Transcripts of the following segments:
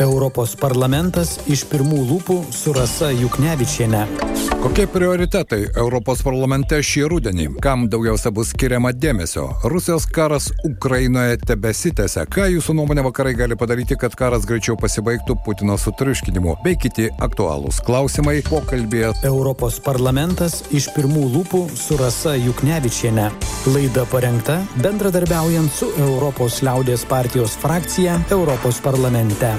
Europos parlamentas iš pirmų lūpų su Rasa Juknevičiene. Kokie prioritetai Europos parlamente šį rudenį? Kam daugiausia bus skiriama dėmesio? Rusijos karas Ukrainoje tebesitėse. Ką jūsų nuomonė vakarai gali padaryti, kad karas greičiau pasibaigtų Putino sutriuškinimu? Bei kiti aktualūs klausimai pokalbėje. Europos parlamentas iš pirmų lūpų su Rasa Juknevičiene. Laida parengta bendradarbiaujant su Europos liaudės partijos frakcija Europos parlamente.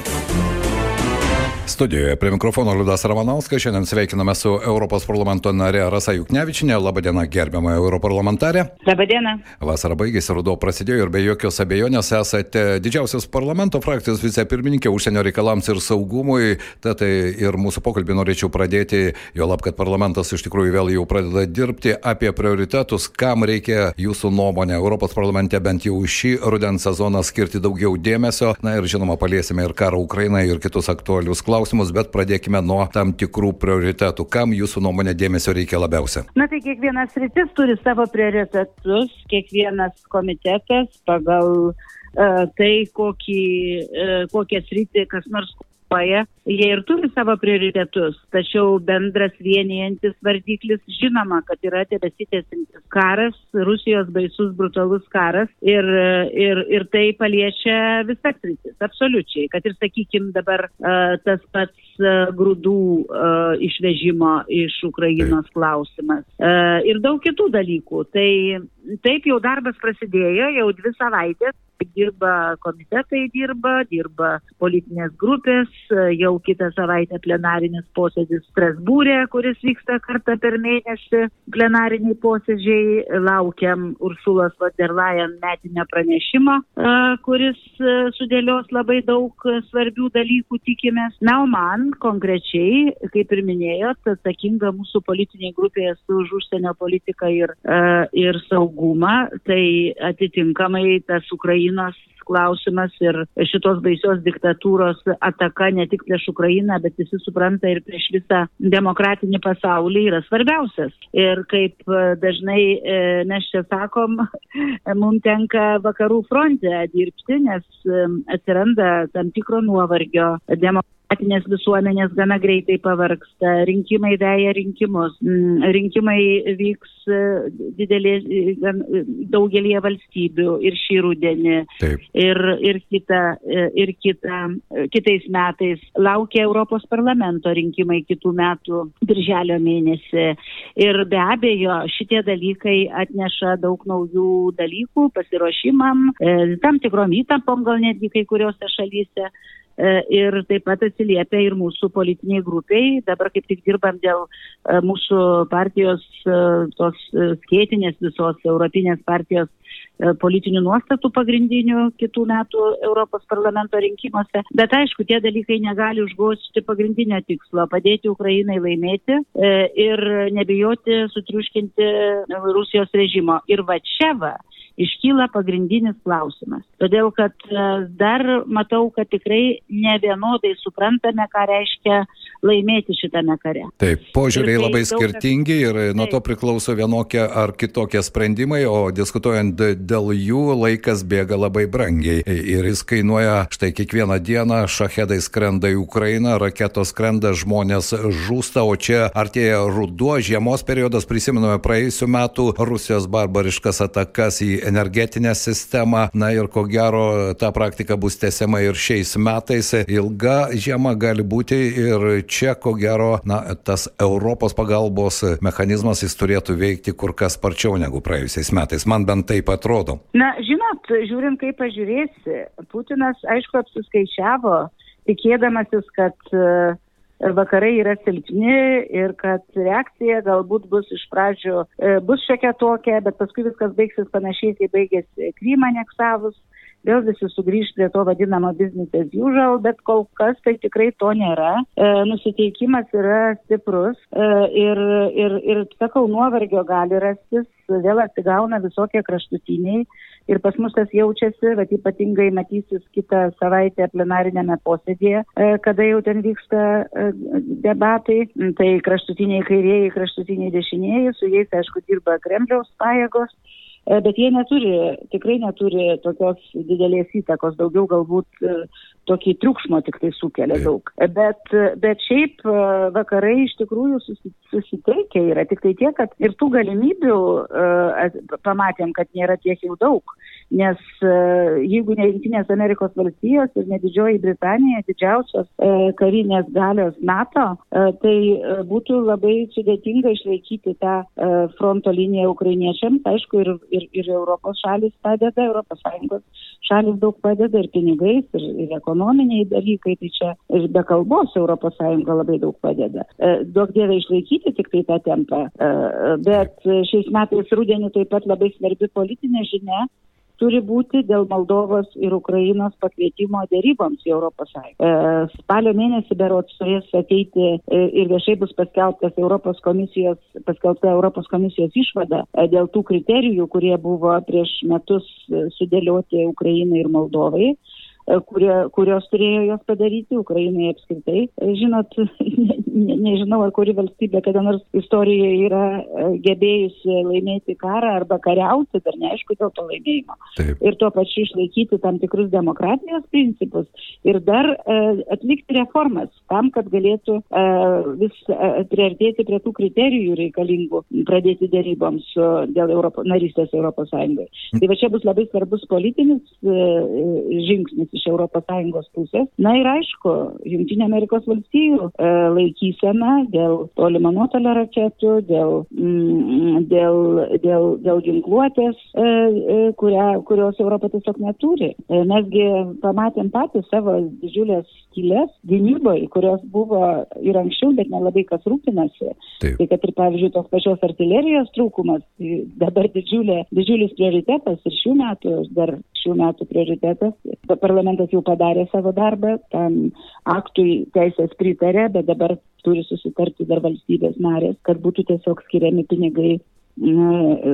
Studijoje prie mikrofono Liudas Ramanauskas. Šiandien sveikiname su Europos parlamento narė Rasa Juknevičinė. Labadiena, gerbiama europarlamentarė. Labadiena. Vasara baigėsi, ruduo prasidėjo ir be jokios abejonės esate didžiausios parlamento frakcijos vicepirmininkė užsienio reikalams ir saugumui. Tad tai ir mūsų pokalbį norėčiau pradėti, jo lab, kad parlamentas iš tikrųjų vėl jau pradeda dirbti apie prioritetus, kam reikia jūsų nuomonė Europos parlamente bent jau šį rudens sezoną skirti daugiau dėmesio. Na ir žinoma, paliesime ir karą Ukrainoje, ir kitus aktualius klausimus klausimus, bet pradėkime nuo tam tikrų prioritetų. Kam jūsų nuomonė dėmesio reikia labiausia? Na tai kiekvienas rytis turi savo prioritetus, kiekvienas komitetas pagal uh, tai, kokį, uh, kokią sritį kas nors kovoja, jie ir turi savo prioritetus, tačiau bendras vienijantis vardiklis žinoma, kad yra tebesitėsintis karas, Rusijos baisus brutalus karas ir, ir, ir tai paliečia visas rytis, absoliučiai, kad ir sakykime dabar uh, tas pats uh, grūdų uh, išvežimo iš Ukrainos klausimas uh, ir daug kitų dalykų. Tai taip jau darbas prasidėjo, jau dvi savaitės dirba komitetai, dirba, dirba politinės grupės, jau kitą savaitę plenarinis posėdis Strasbūrė, kuris vyksta kartą per mėnesį, plenariniai posėdžiai, laukiam Ursulos von der Leyen metinio pranešimo, kuris sudėlios labai daug svarbių dalykų, tikimės. Na, o man konkrečiai, kaip ir minėjot, atsakinga mūsų politinė grupė esu už užsienio politiką ir, ir saugumą, tai atitinkamai tas Ukrainos Ukrainos klausimas ir šitos baisios diktatūros ataka ne tik prieš Ukrainą, bet visi supranta ir prieš visą demokratinį pasaulį yra svarbiausias. Ir kaip dažnai e, mes čia sakom, mums tenka vakarų fronte dirbti, nes e, atsiranda tam tikro nuovargio demokratijos demokratinės visuomenės gana greitai pavarksta, rinkimai veja rinkimus, mm, rinkimai vyks e, didelė, e, daugelie valstybių ir šį rudenį, Taip. ir, ir, kita, e, ir kita, kitais metais. Laukia Europos parlamento rinkimai kitų metų birželio mėnesį. Ir be abejo, šitie dalykai atneša daug naujų dalykų, pasiruošimam, tam tikrom įtampom gal netgi kai kuriuose šalyse. E, ir taip pat atsiliepia ir mūsų politiniai grupiai. Dabar kaip tik dirbam dėl e, mūsų partijos e, tos skėtinės visos Europinės partijos politinių nuostatų pagrindinių kitų metų Europos parlamento rinkimuose. Bet aišku, tie dalykai negali užgošti pagrindinio tikslo - padėti Ukrainai laimėti ir nebijoti sutriuškinti Rusijos režimo. Ir va čia va iškyla pagrindinis klausimas. Todėl, kad e, dar matau, kad tikrai ne vienodai suprantame, ką reiškia laimėti šitame kare. Taip, požiūriai ir labai skirtingi ir taip. nuo to priklauso vienokie ar kitokie sprendimai, o diskutuojant dėl jų laikas bėga labai brangiai. Ir jis kainuoja štai kiekvieną dieną, šahedai skrenda į Ukrainą, raketos skrenda, žmonės žūsta, o čia artėja ruduo, žiemos periodas, prisimename praėjusiu metu Rusijos barbariškas atakas į energetinę sistemą. Na ir ko gero ta praktika bus tęsiama ir šiais metais. Ilga žiema gali būti ir čia ko gero na, tas Europos pagalbos mechanizmas jis turėtų veikti kur kas sparčiau negu praėjusiais metais. Man bent taip atrodo. Na, žinot, žiūrint kaip pažiūrėsi, Putinas aišku apsiskaičiavo, tikėdamasis, kad uh, vakarai yra silpni ir kad reakcija galbūt bus iš pradžių, e, bus šiokia tokia, bet paskui viskas baigsis panašiai, kaip baigėsi Krymą aneksavus. Vėl visi sugrįžti prie to vadinamo business as usual, bet kol kas tai tikrai to nėra. E, nusiteikimas yra stiprus e, ir, ir, ir, sakau, nuovargio gali rastis, vėl atsigauna visokie kraštutiniai ir pas mus tas jaučiasi, bet ypatingai matysis kitą savaitę plenarinėme posėdėje, e, kada jau ten vyksta e, debatai, tai kraštutiniai kairieji, kraštutiniai dešinieji, su jais aišku dirba Kremliaus pajėgos bet jie neturi, tikrai neturi tokios didelės įtakos, daugiau galbūt tokį triukšmo tik tai sukelia daug. Bet, bet šiaip vakarai iš tikrųjų susiteikia yra tik tai tiek, kad ir tų galimybių pamatėm, kad nėra tiek jau daug. Nes jeigu ne Junktinės Amerikos valstijos ir ne Didžioji Britanija, didžiausios karinės galios NATO, tai būtų labai sudėtinga išlaikyti tą fronto liniją ukrainiečiams. Aišku, ir, ir, ir Europos šalis padeda, Europos Sąjungos šalis daug padeda ir pinigais, ir, ir ekonominiai dalykai, tai čia ir be kalbos Europos Sąjunga labai daug padeda. Daug dievai išlaikyti tik tai tą tempą. Bet šiais metais rudenį taip pat labai svarbi politinė žinia turi būti dėl Moldovos ir Ukrainos pakvietimo dėryboms į Europos Sąjungą. E, spalio mėnesį berots turės ateiti e, ir viešai bus paskelbtas Europos komisijos, paskelbta Europos komisijos išvada e, dėl tų kriterijų, kurie buvo prieš metus sudėlioti Ukrainai ir Moldovai. E, kurie, kurios turėjo jos padaryti, Ukrainai apskritai. E, žinot, ne, ne, nežinau, ar kuri valstybė kada nors istorijoje yra e, gebėjusi laimėti karą arba kariauti, dar neaišku dėl to laimėjimo. Taip. Ir tuo pačiu išlaikyti tam tikrus demokratijos principus ir dar uh, atlikti reformas tam, kad galėtų uh, vis uh, priartėti prie tų kriterijų reikalingų pradėti dėryboms dėl Europo, narystės Europos Sąjungai. Tai va čia bus labai svarbus politinis uh, žingsnis iš ES pusės. Na ir aišku, Junktinė Amerikos valstijų e, laikysena dėl tolimo nuotolio raketų, dėl, mm, dėl, dėl, dėl ginkluotės, e, e, kurią, kurios Europa tiesiog neturi. E, mesgi pamatėm patys savo didžiulės skylės gynyboje, kurios buvo ir anksčiau, bet nelabai kas rūpinasi. Taip. Tai kad ir, pavyzdžiui, tos pačios artilerijos trūkumas, tai dabar didžiulė, didžiulis prioritetas ir šių metų, dar šių metų prioritetas. Parlamentas jau padarė savo darbą, tam aktui teisės pritarė, bet dabar turi susitarti dar valstybės narės, kad būtų tiesiog skiriami pinigai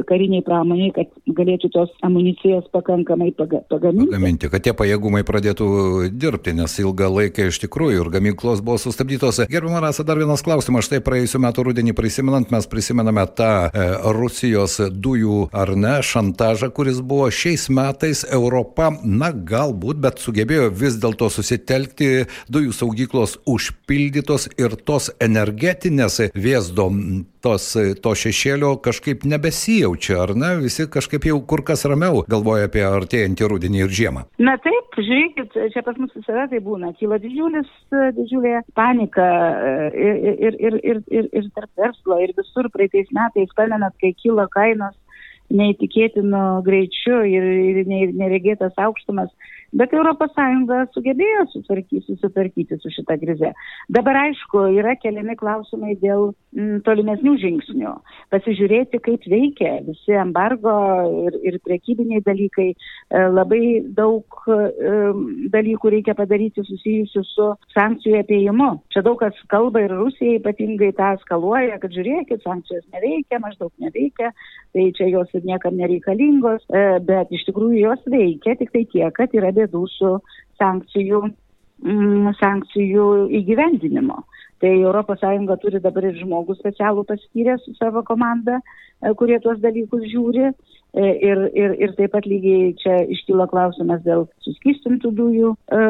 kariniai pramoniai, kad galėtų tos amunicijos pakankamai pagaminti. Pagaminti, kad tie pajėgumai pradėtų dirbti, nes ilgą laiką iš tikrųjų ir gamyklos buvo sustabdytos. Gerbama Rasa, dar vienas klausimas. Štai praėjusiu metu rudenį prisimenant, mes prisimename tą e, Rusijos dujų ar ne šantažą, kuris buvo šiais metais Europa, na galbūt, bet sugebėjo vis dėlto susitelkti, dujų saugyklos užpildytos ir tos energetinės vėzdo tos, to šešėlio kažkaip nebesijaučia, ar ne? Visi kažkaip jau kur kas ramiau galvoja apie artėjantį rudenį ir žiemą. Na taip, žiūrėkit, čia pas mus visada tai būna. Kyla didžiulis, didžiulė panika ir, ir, ir, ir, ir, ir tarp verslo, ir visur praeitais metais, pamenat, kai kilo kainos neįtikėtinu greičiu ir, ir neregėtas aukštumas Bet ES sugebėjo susitvarkyti, susitvarkyti su šita krize. Dabar aišku, yra keliami klausimai dėl m, mm, tolimesnių žingsnių. Pasižiūrėti, kaip veikia visi embargo ir, ir priekybiniai dalykai. E, labai daug e, dalykų reikia padaryti susijusių su sankcijų apėjimu. Čia daug kas kalba ir Rusija ypatingai tą skaluoja, kad žiūrėkit, sankcijos neveikia, maždaug neveikia, tai čia jos ir niekam nereikalingos, e, bet iš tikrųjų jos veikia, tik tai tiek, kad yra bėdų su sankcijų, mm, sankcijų įgyvendinimo. Tai ES turi dabar ir žmogų specialų paskyrę su savo komanda, e, kurie tuos dalykus žiūri. E, ir, ir, ir taip pat lygiai čia iškyla klausimas dėl suskistintų dujų. E,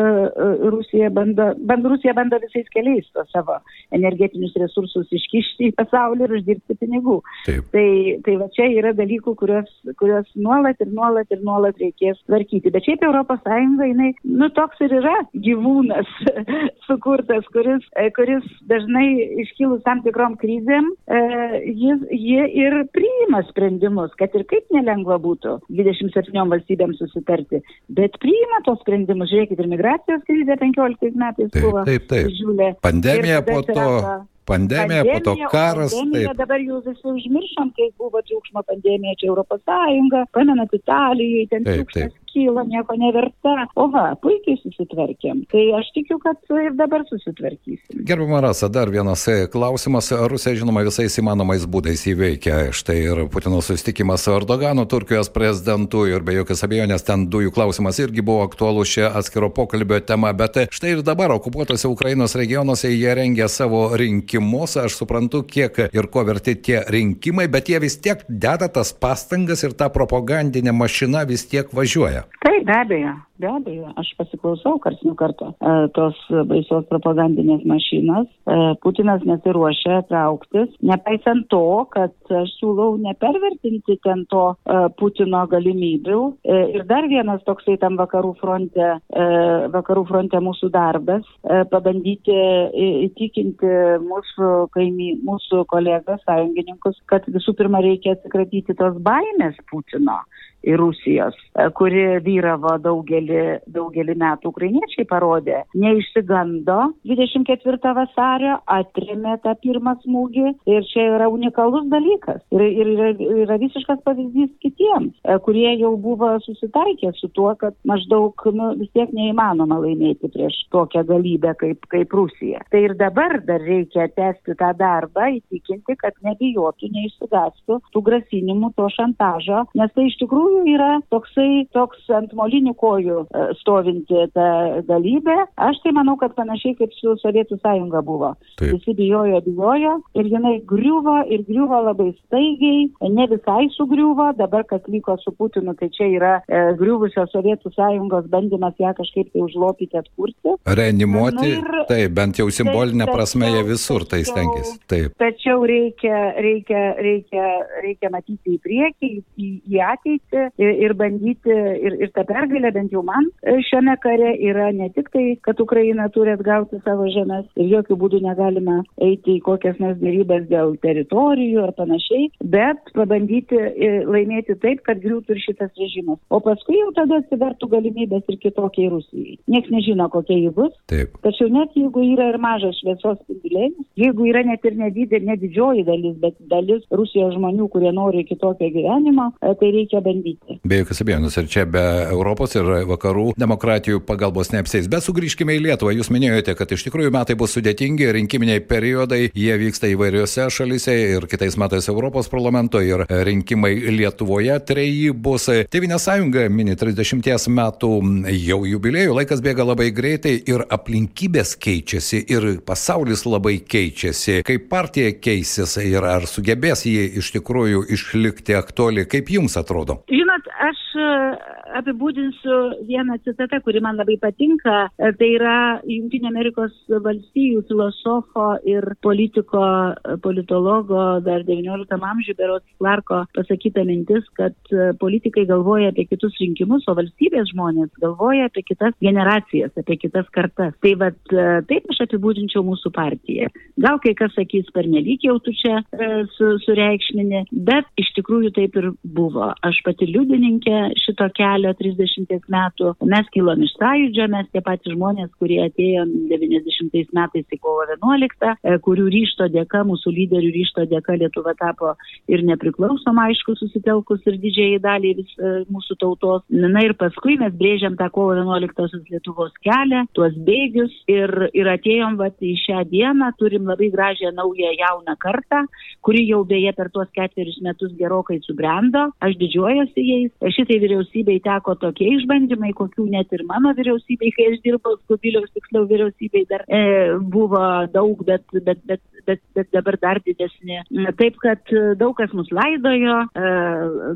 Rusija bando, bando, Rusija bando visais keliais to savo energetinius resursus iškišti į pasaulį ir uždirbti pinigų. Taip. Tai, tai va čia yra dalykų, kuriuos, kuriuos nuolat ir nuolat ir nuolat reikės tvarkyti. Bet šiaip Sąjunga, jinai, nu toks ir yra gyvūnas sukurtas, kuris, kuris dažnai iškilus tam tikrom krizėm, e, jis, jie ir priima sprendimus, kad ir kaip nelengva būtų 27 valstybėms susitarti, bet priima tos sprendimus. Žiūrėkit, ir migracijos krizė 15 metais taip, buvo taip, taip. didžiulė. Pandemija po to. Pandemija, pandemija, po to karas. Pandemija, taip. dabar jau visi užmiršom, kai buvo triukšmo pandemija čia Europos Sąjunga, pamenat Italijoje, ten taip, triukšmas taip nekyla, nieko neverta. O va, puikiai susitvarkėm. Tai aš tikiu, kad ir dabar susitvarkysim. Gerbama Rasa, dar vienas e, klausimas. Rusija, žinoma, visais įmanomais būdais įveikia. Štai ir Putino susitikimas su Erdoganu, Turkijos prezidentu ir be jokios abejonės ten dujų klausimas irgi buvo aktualus šia atskiro pokalbio tema. Bet e, štai ir dabar okupuotose Ukrainos regionuose jie rengia savo rinkimus. Aš suprantu, kiek ir ko verti tie rinkimai, bet jie vis tiek deda tas pastangas ir ta propagandinė mašina vis tiek važiuoja. Taip, be abejo. Be abejo, aš pasiklausau kars nuo karto e, tos baisios propagandinės mašinos. E, Putinas nesiruošia trauktis, nepaisant to, kad aš siūlau nepervertinti ten to e, Putino galimybių. Ir dar vienas toksai tam vakarų fronte, vakarų fronte mūsų darbas pabandyti įtikinti mūsų kaimy, mūsų kolegas, sąjungininkus, kad visų pirma reikia atsikratyti tos baimės Putino ir Rusijos, kuri vyravo daugelį, daugelį metų. Ukrainiečiai parodė, neišsigando 24 vasario, atrėmė tą pirmą smūgį ir čia yra unikalus dalykas. Ir, ir yra, yra visiškas pavyzdys kitiems, e, kurie jau buvo susitaikę su tuo, kad maždaug nu, vis tiek neįmanoma laimėti prieš tokią galybę kaip, kaip Rusija. Tai ir dabar dar reikia tęsti tą darbą, įtikinti, kad nebijotų, neišsigastų tų grasinimų, to šantažo, nes tai iš tikrųjų yra toksai, toks ant molinių kojų e, stovinti ta galybė. Aš tai manau, kad panašiai kaip su Sovietų sąjunga buvo. Taip. Visi bijojo, bijojo ir jinai griuvo ir griuvo labai staigiai, ne visai sugriuvo, dabar kas vyko su Putinu, tai čia yra e, griuvusios Sovietų sąjungos bandymas ją kažkaip tai užlopyti, atkurti. Reanimuoti, ir, taip, bent jau simbolinė taip, prasme jie visur tai stengiasi. Taip. Tačiau reikia, reikia, reikia, reikia matyti į priekį, į, į ateitį ir, ir bandyti, ir, ir ta pergalė bent jau man e, šiame kare yra ne tik tai, kad Ukraina turi atgauti savo žemės ir jokių būdų negalime eiti į kokias nors dėrybės dėl teritorijų ar panašiai, bet pabandyti e, laimėti taip, kad griūtų ir šitas režimas. O paskui jau tada atsivertų galimybės ir kitokiai Rusijai. Niekas nežino, kokia ji bus. Taip. Tačiau net jeigu yra ir mažas šviesos spindulėlis, jeigu yra net ir nedidė, nedidžioji dalis, bet dalis Rusijos žmonių, kurie nori kitokio gyvenimo, e, tai reikia bandyti. Be jokios abejonės, ir čia be Europos ir vakarų demokratijų pagalbos neapsės. Bet sugrįžkime į Lietuvą. Jūs minėjote, kad iš tikrųjų metai bus sudėtingi, rinkiminiai periodai, jie vyksta įvairiose šalise ir kitais metais Europos parlamento ir rinkimai Lietuvoje treji bus. Tevinė sąjunga mini 30 metų jau jubiliejų, laikas bėga labai greitai ir aplinkybės keičiasi ir pasaulis labai keičiasi. Kaip partija keisis ir ar sugebės jį iš tikrųjų išlikti aktuali, kaip jums atrodo? Žinot, aš e, apibūdinsiu vieną citatą, kuri man labai patinka. E, tai yra Junktinė Amerikos valstijų filosofo ir politiko, e, politologo dar XIX amžiuje Berots Clarko pasakyta mintis, kad politikai galvoja apie kitus rinkimus, o valstybės žmonės galvoja apie kitas generacijas, apie kitas kartas. Tai vad taip aš apibūdinčiau mūsų partiją. Gal kai kas sakys per nelik jau tu čia su, sureikšminė, bet iš tikrųjų taip ir buvo. Aš pati liudininkė šito kelio 30 metų. Mes kilom iš sąjūdžio, mes tie patys žmonės, kurie atėjo 90 metais į kovo 11, e, kurių ryšto dėka, mūsų lyderių ryšto dėka Lietuva tapo ir nepriklausoma, aišku, susitelkus ir didžiai daliai vis, e, mūsų tautos. Na ir paskui mes brėžiam tą kovo 11 Lietuvos kelią, tuos bėgius ir, ir atėjom vat, į šią dieną, turim labai gražią naują jauną kartą, kuri jau beje per tuos ketverius metus gerokai subrendo. Aš didžiuojuosi jais. Šitai vyriausybei teko tokie išbandymai, kokių net ir mano vyriausybei, kai aš dirbau, Kubiliaus tiksliau vyriausybei dar e, buvo daug, bet, bet, bet, bet, bet dabar dar didesnė. Taip, kad daug kas mus laidojo, e,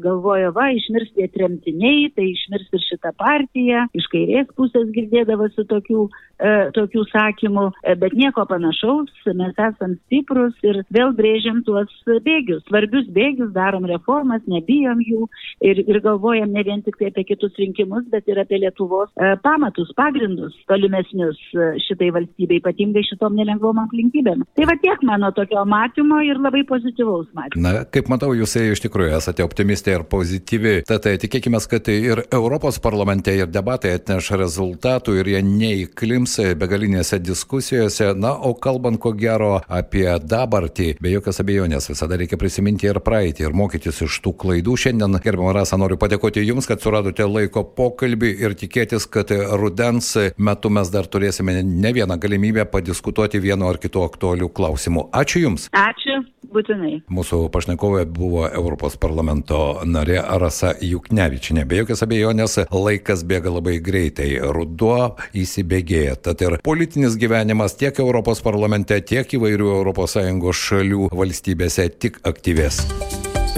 galvojo, va, išmirs tie tremtiniai, tai išmirs ir šita partija, iš kairės pusės girdėdavosi tokių, e, tokių sakymų, e, bet nieko panašaus, mes esam stiprus ir vėl brėžiam tuos bėgius, svarbius bėgius, darom reformas, nebijom jų ir, ir galvojam ne vien tik tai apie kitus rinkimus, bet ir apie Lietuvos e, pamatus, pagrindus tolimesnius e, šitai valstybei, ypatingai šitom nelengvom aplinkybėm. Tai va tiek mano tokio matymo ir labai pozityvaus matymo. Na, kaip matau, jūs iš tikrųjų esate optimistė ir pozityvi. Tad tikėkime, kad ir Europos parlamente ir debatai atneš rezultatų ir jie neįklims begalinėse diskusijose. Na, o kalbant ko gero apie dabartį, be jokios abejonės visada reikia prisiminti ir praeitį ir mokytis iš tų klaidų. Šiandien, gerbiamą Rasą, noriu padėkoti Jums, kad suradote laiko pokalbį ir tikėtis, kad rudens metu mes dar turėsime ne vieną galimybę padiskutuoti vienu ar kitu aktualiu klausimu. Ačiū Jums. Ačiū, būtinai. Mūsų pašnekovė buvo Europos parlamento narė Rasa Juknevičinė. Be jokios abejonės laikas bėga labai greitai, ruduo įsibėgėja. Tad ir politinis gyvenimas tiek Europos parlamente, tiek įvairių ES šalių valstybėse tik aktyvės.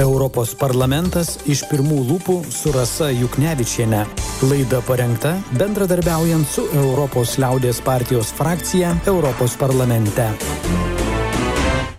Europos parlamentas iš pirmų lūpų su Rasa Juknevičiene. Laida parengta bendradarbiaujant su Europos liaudės partijos frakcija Europos parlamente.